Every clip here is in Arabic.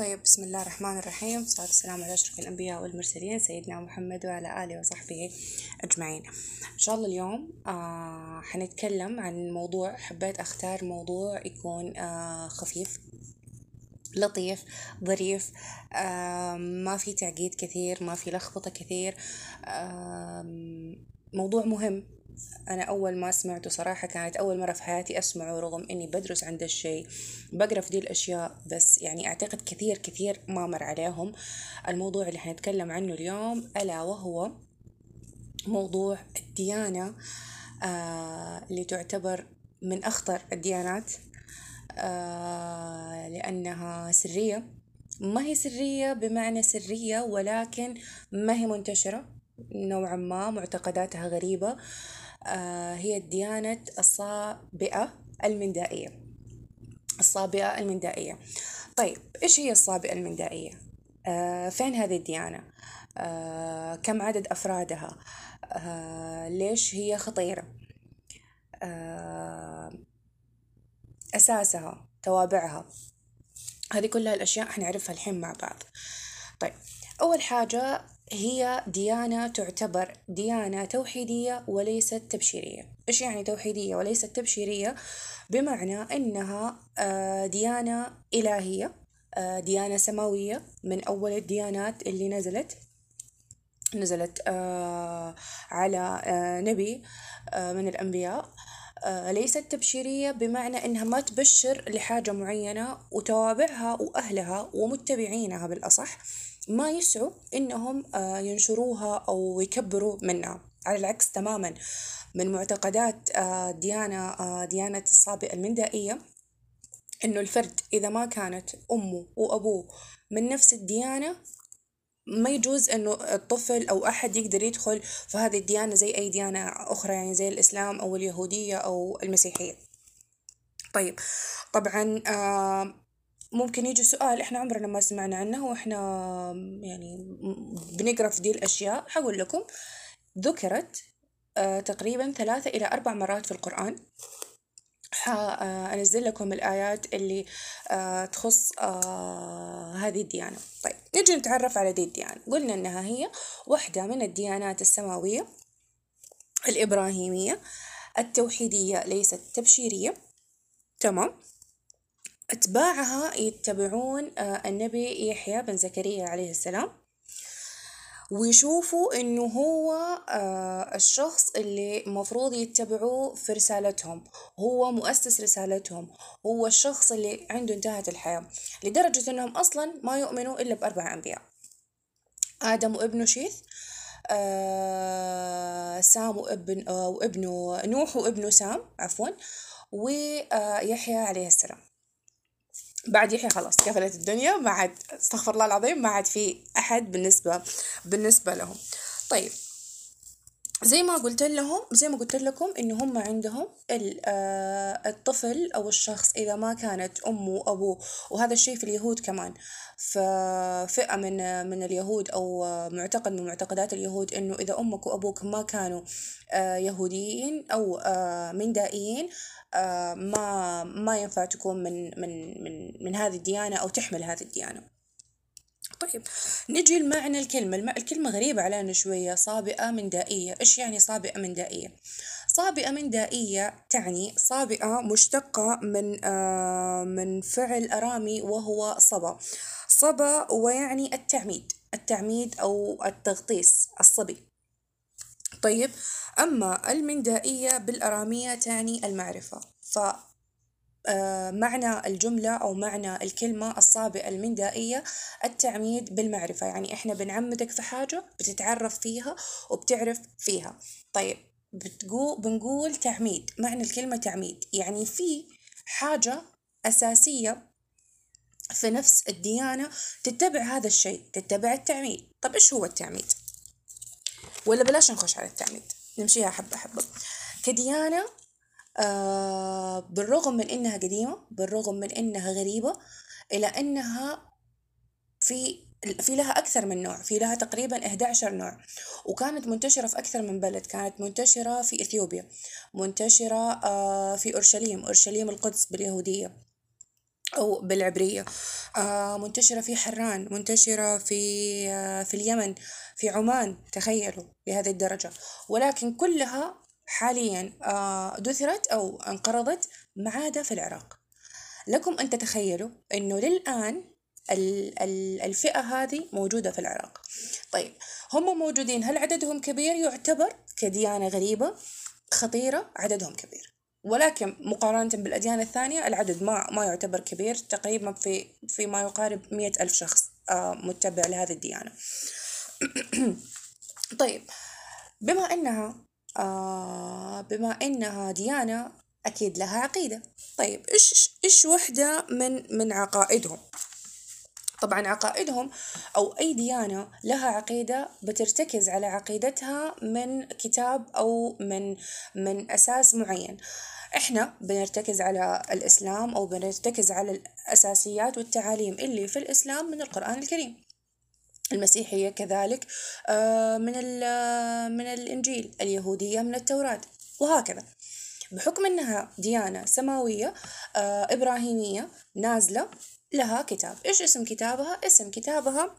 طيب بسم الله الرحمن الرحيم. والصلاة والسلام على أشرف الأنبياء والمرسلين سيدنا محمد وعلى آله وصحبه أجمعين. إن شاء الله اليوم آه حنتكلم عن موضوع حبيت أختار موضوع يكون آه خفيف لطيف ظريف آه ما في تعقيد كثير ما في لخبطة كثير آه موضوع مهم. أنا أول ما سمعته صراحة كانت أول مرة في حياتي أسمعه رغم إني بدرس عند الشيء بقرأ في دي الأشياء بس يعني أعتقد كثير كثير ما مر عليهم. الموضوع اللي حنتكلم عنه اليوم ألا وهو موضوع الديانة آه اللي تعتبر من أخطر الديانات آه لأنها سرية. ما هي سرية؟ بمعنى سرية ولكن ما هي منتشرة نوعا ما معتقداتها غريبة. هي ديانة الصابئة المندائية الصابئة المندائية طيب إيش هي الصابئة المندائية؟ آه فين هذه الديانة؟ آه كم عدد أفرادها؟ آه ليش هي خطيرة؟ آه أساسها توابعها هذه كلها الأشياء حنعرفها الحين مع بعض طيب أول حاجة هي ديانة تعتبر ديانة توحيدية وليست تبشيرية. إيش يعني توحيدية وليست تبشيرية؟ بمعنى إنها ديانة إلهية ديانة سماوية من أول الديانات اللي نزلت. نزلت على نبي من الأنبياء. ليست تبشيرية بمعنى إنها ما تبشر لحاجة معينة وتوابعها وأهلها ومتبعينها بالأصح. ما يسعوا إنهم ينشروها أو يكبروا منها. على العكس تماما من معتقدات ديانة ديانة الصابئة المندائية إنه الفرد إذا ما كانت أمه وأبوه من نفس الديانة ما يجوز إنه الطفل أو أحد يقدر يدخل في هذه الديانة زي أي ديانة أخرى يعني زي الإسلام أو اليهودية أو المسيحية. طيب طبعا آه ممكن يجي سؤال إحنا عمرنا ما سمعنا عنه وإحنا يعني بنقرأ في دي الأشياء. حقول لكم ذكرت آه تقريبا ثلاثة إلى أربع مرات في القرآن. حأنزل لكم الآيات اللي آه تخص آه هذه الديانة. طيب نجي نتعرف على دي الديانة. قلنا إنها هي واحدة من الديانات السماوية الإبراهيمية التوحيدية ليست تبشيرية. تمام؟ أتباعها يتبعون آه النبي يحيى بن زكريا عليه السلام. ويشوفوا إنه هو آه الشخص اللي مفروض يتبعوه في رسالتهم. هو مؤسس رسالتهم. هو الشخص اللي عنده انتهت الحياة. لدرجة إنهم أصلا ما يؤمنوا إلا بأربع أنبياء. آدم وابنه شيث آه سام وابن وابنه نوح وابنه سام عفوا ويحيى عليه السلام. بعد يحيى خلاص قفلت الدنيا ما عاد استغفر الله العظيم ما عاد في أحد بالنسبة بالنسبة لهم. طيب زي ما قلت لهم زي ما قلت لكم انه هم عندهم الطفل أو الشخص إذا ما كانت أمه وابوه وهذا الشيء في اليهود كمان. ففئة من من اليهود أو معتقد من معتقدات اليهود إنه إذا أمك وأبوك ما كانوا يهوديين أو مندائيين ما ما ينفع تكون من من من من هذه الديانة أو تحمل هذه الديانة. طيب نجي لمعنى الكلمة. الكلمة غريبة علينا شوية. صابئة مندائية إيش يعني صابئة مندائية صابئة مندائية تعني صابئة مشتقة من آه من فعل أرامي وهو صبا. صبا ويعني التعميد التعميد أو التغطيس الصبي. طيب أما المندائية بالأرامية تعني المعرفة. ف معنى الجملة أو معنى الكلمة الصابئة المندائية التعميد بالمعرفة. يعني إحنا بنعمدك في حاجة بتتعرف فيها وبتعرف فيها. طيب بتقول بنقول تعميد. معنى الكلمة تعميد. يعني في حاجة أساسية في نفس الديانة تتبع هذا الشيء تتبع التعميد. طب إيش هو التعميد؟ ولا بلاش نخش على التعميد. نمشيها حبة حبة. كديانة آه بالرغم من إنها قديمة بالرغم من إنها غريبة إلى إنها في في لها أكثر من نوع في لها تقريبا 11 نوع. وكانت منتشرة في أكثر من بلد كانت منتشرة في إثيوبيا منتشرة آه في أورشليم أورشليم القدس باليهودية أو بالعبرية آه منتشرة في حران منتشرة في آه في اليمن في عمان تخيلوا لهذه الدرجة. ولكن كلها حاليا آه دثرت أو انقرضت ما عدا في العراق. لكم أن تتخيلوا أنه للآن الفئة هذه موجودة في العراق. طيب هم موجودين. هل عددهم كبير؟ يعتبر كديانة غريبة خطيرة عددهم كبير. ولكن مقارنة بالأديان الثانية العدد ما ما يعتبر كبير. تقريبا في في ما يقارب مئة ألف شخص آه، متبع لهذه الديانة. طيب بما أنها آه بما أنها ديانة أكيد لها عقيدة. طيب إيش إيش وحدة من من عقائدهم؟ طبعا عقائدهم أو أي ديانة لها عقيدة بترتكز على عقيدتها من كتاب أو من من أساس معين. إحنا بنرتكز على الإسلام أو بنرتكز على الأساسيات والتعاليم اللي في الإسلام من القرآن الكريم. المسيحية كذلك آه، من من الإنجيل اليهودية من التوراة وهكذا. بحكم أنها ديانة سماوية آه، إبراهيمية نازلة لها كتاب. إيش اسم كتابها؟ اسم كتابها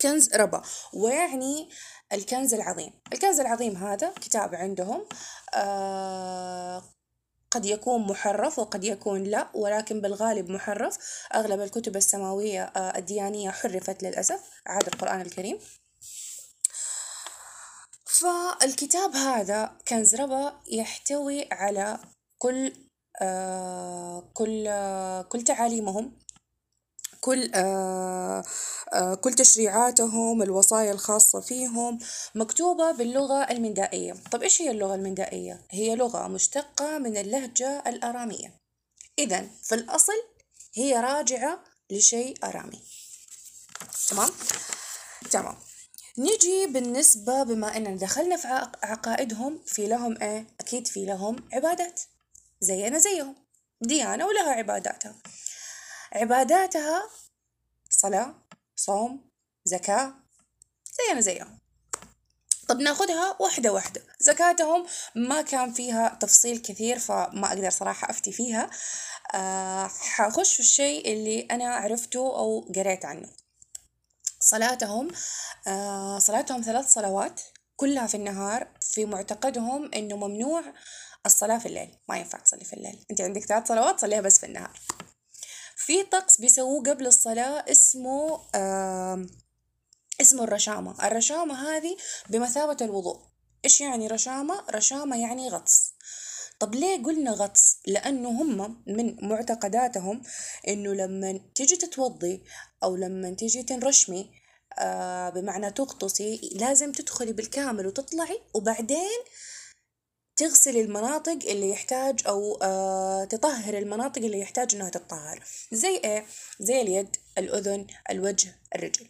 كنز ربا ويعني الكنز العظيم. الكنز العظيم هذا كتاب عندهم آه قد يكون محرف وقد يكون لا ولكن بالغالب محرف. أغلب الكتب السماوية آه الديانية حرفت للأسف. عاد القرآن الكريم. فالكتاب هذا كنز ربا يحتوي على كل آه كل آه كل تعاليمهم. كل آه آه كل تشريعاتهم الوصايا الخاصة فيهم مكتوبة باللغة المندائية. طب إيش هي اللغة المندائية؟ هي لغة مشتقة من اللهجة الآرامية. إذا في الأصل هي راجعة لشيء آرامي. تمام؟ تمام. نيجي بالنسبة بما أننا دخلنا في عقائدهم في لهم إيه؟ أكيد في لهم عبادات. زينا زيهم. ديانة ولها عباداتها. عباداتها صلاة صوم زكاة زينا زيهم. طب ناخدها واحدة واحدة زكاتهم ما كان فيها تفصيل كثير فما أقدر صراحة أفتي فيها. آه حخش في الشيء اللي أنا عرفته أو قريت عنه. صلاتهم آه صلاتهم ثلاث صلوات كلها في النهار. في معتقدهم إنه ممنوع الصلاة في الليل. ما ينفع تصلي في الليل. أنت عندك ثلاث صلوات صليها بس في النهار. في طقس بيسووه قبل الصلاة اسمه آه اسمه الرشامة الرشامة هذه بمثابة الوضوء إيش يعني رشامة؟ رشامة يعني غطس طب ليه قلنا غطس؟ لأنه هم من معتقداتهم إنه لما تيجي تتوضي أو لما تيجي تنرشمي آه بمعنى تغطسي لازم تدخلي بالكامل وتطلعي وبعدين تغسل المناطق اللي يحتاج أو آه تطهر المناطق اللي يحتاج إنها تتطهر. زي إيه؟ زي اليد الأذن الوجه الرجل.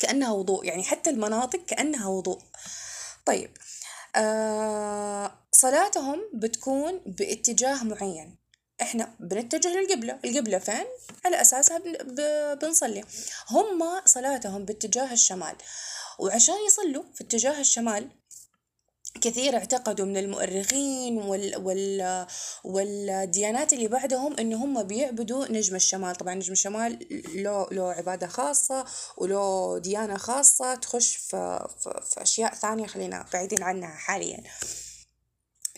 كأنها وضوء يعني حتى المناطق كأنها وضوء. طيب آه صلاتهم بتكون باتجاه معين. إحنا بنتجه للقبلة. القبلة فين؟ على اساسها بنصلي. هم صلاتهم باتجاه الشمال. وعشان يصلوا في اتجاه الشمال كثير اعتقدوا من المؤرخين وال وال والديانات اللي بعدهم إن هم بيعبدوا نجم الشمال. طبعا نجم الشمال له له عبادة خاصة وله ديانة خاصة تخش في, في, في أشياء ثانية خلينا بعيدين عنها حاليا.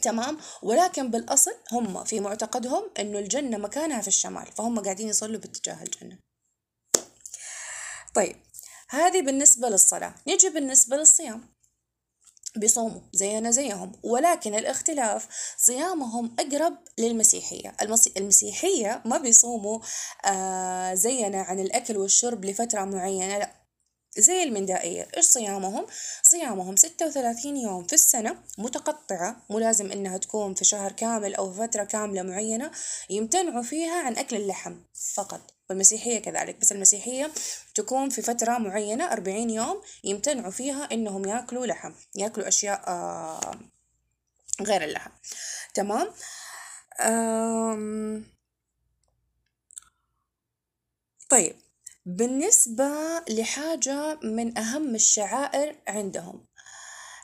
تمام؟ ولكن بالأصل هم في معتقدهم إنه الجنة مكانها في الشمال فهم قاعدين يصلوا باتجاه الجنة. طيب هذه بالنسبة للصلاة. نيجي بالنسبة للصيام. بيصوموا زينا زيهم ولكن الاختلاف صيامهم أقرب للمسيحية. المسيحية ما بيصوموا آه زينا عن الأكل والشرب لفترة معينة لا. زي المندائية. إيش صيامهم؟ صيامهم ستة وثلاثين يوم في السنة متقطعة مو لازم إنها تكون في شهر كامل أو فترة كاملة معينة يمتنعوا فيها عن أكل اللحم فقط. والمسيحية كذلك. بس المسيحية تكون في فترة معينة أربعين يوم يمتنعوا فيها إنهم يأكلوا لحم يأكلوا أشياء آه غير اللحم. تمام؟ طيب. بالنسبة لحاجة من أهم الشعائر عندهم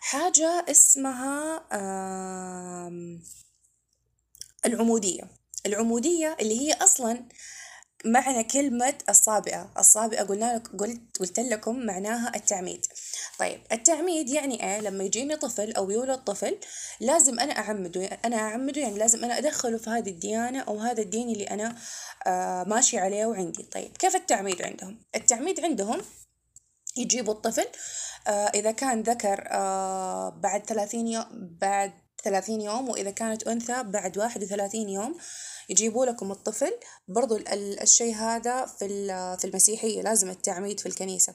حاجة اسمها العمودية. العمودية اللي هي أصلا معنى كلمة الصابئة. الصابئة قلنا لك قلت قلت لكم معناها التعميد. طيب التعميد يعني إيه؟ لما يجيني طفل أو يولد طفل لازم أنا أعمده. أنا أعمده يعني لازم أنا أدخله في هذه الديانة أو هذا الدين اللي أنا آه ماشي عليه وعندي. طيب كيف التعميد عندهم؟ التعميد عندهم يجيبوا الطفل آه إذا كان ذكر آه بعد ثلاثين يوم بعد ثلاثين يوم وإذا كانت أنثى بعد واحد وثلاثين يوم يجيبوا لكم الطفل برضو الشيء هذا في في المسيحية لازم التعميد في الكنيسة.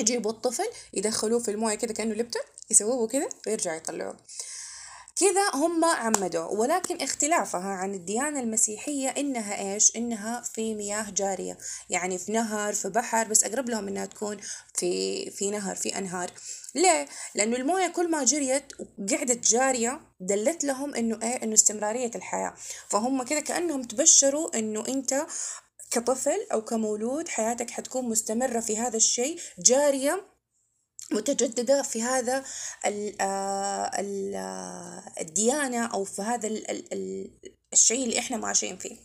يجيبوا الطفل يدخلوه في الموية كذا كأنه لبتة يسووه كذا ويرجعوا يطلعوه. كذا هم عمدوا ولكن اختلافها عن الديانة المسيحية إنها إيش؟ إنها في مياه جارية يعني في نهر في بحر بس أقرب لهم إنها تكون في في نهر في أنهار. ليه؟ لأنه الموية كل ما جريت وقعدت جارية دلت لهم إنه إيه؟ إنه استمرارية الحياة. فهم كذا كأنهم تبشروا إنه أنت كطفل أو كمولود حياتك حتكون مستمرة في هذا الشيء جارية متجددة في هذا الديانة أو في هذا الشيء اللي إحنا ماشيين فيه.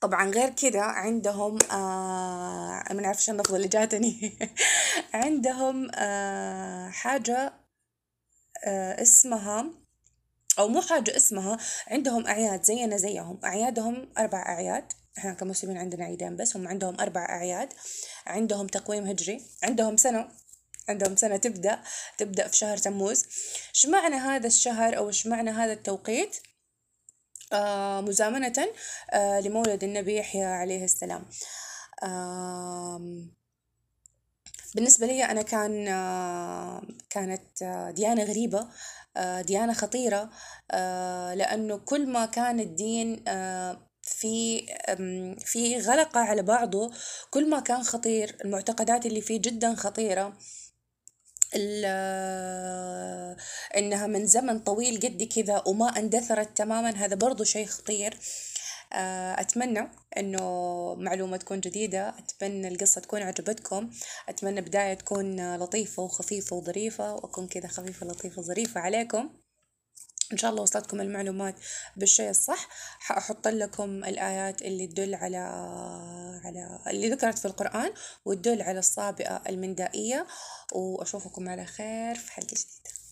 طبعا غير كده عندهم آه ما نعرفش اللفظة اللي جاتني. عندهم آه حاجة آه اسمها أو مو حاجة اسمها عندهم أعياد زينا زيهم. أعيادهم أربع أعياد. إحنا كمسلمين عندنا عيدين بس هم عندهم أربع أعياد. عندهم تقويم هجري. عندهم سنة عندهم سنة تبدأ تبدأ في شهر تموز. إيش معنى هذا الشهر أو إيش معنى هذا التوقيت؟ آه مزامنة آه لمولد النبي يحيى عليه السلام. آه بالنسبة لي أنا كان آه كانت آه ديانة غريبة آه ديانة خطيرة لأنه كل ما كان الدين في في غلقة على بعضه كل ما كان خطير المعتقدات اللي فيه جدا خطيرة. إنها من زمن طويل قد كذا وما اندثرت تماما. هذا برضو شيء خطير. آه، أتمنى إنه معلومة تكون جديدة. أتمنى القصة تكون عجبتكم. أتمنى بداية تكون لطيفة وخفيفة وظريفة وأكون كذا خفيفة لطيفة ظريفة عليكم. إن شاء الله وصلتكم المعلومات بالشيء الصح. حأحط لكم الآيات اللي تدل على على اللي ذكرت في القرآن وتدل على الصابئة المندائية. وأشوفكم على خير في حلقة جديدة.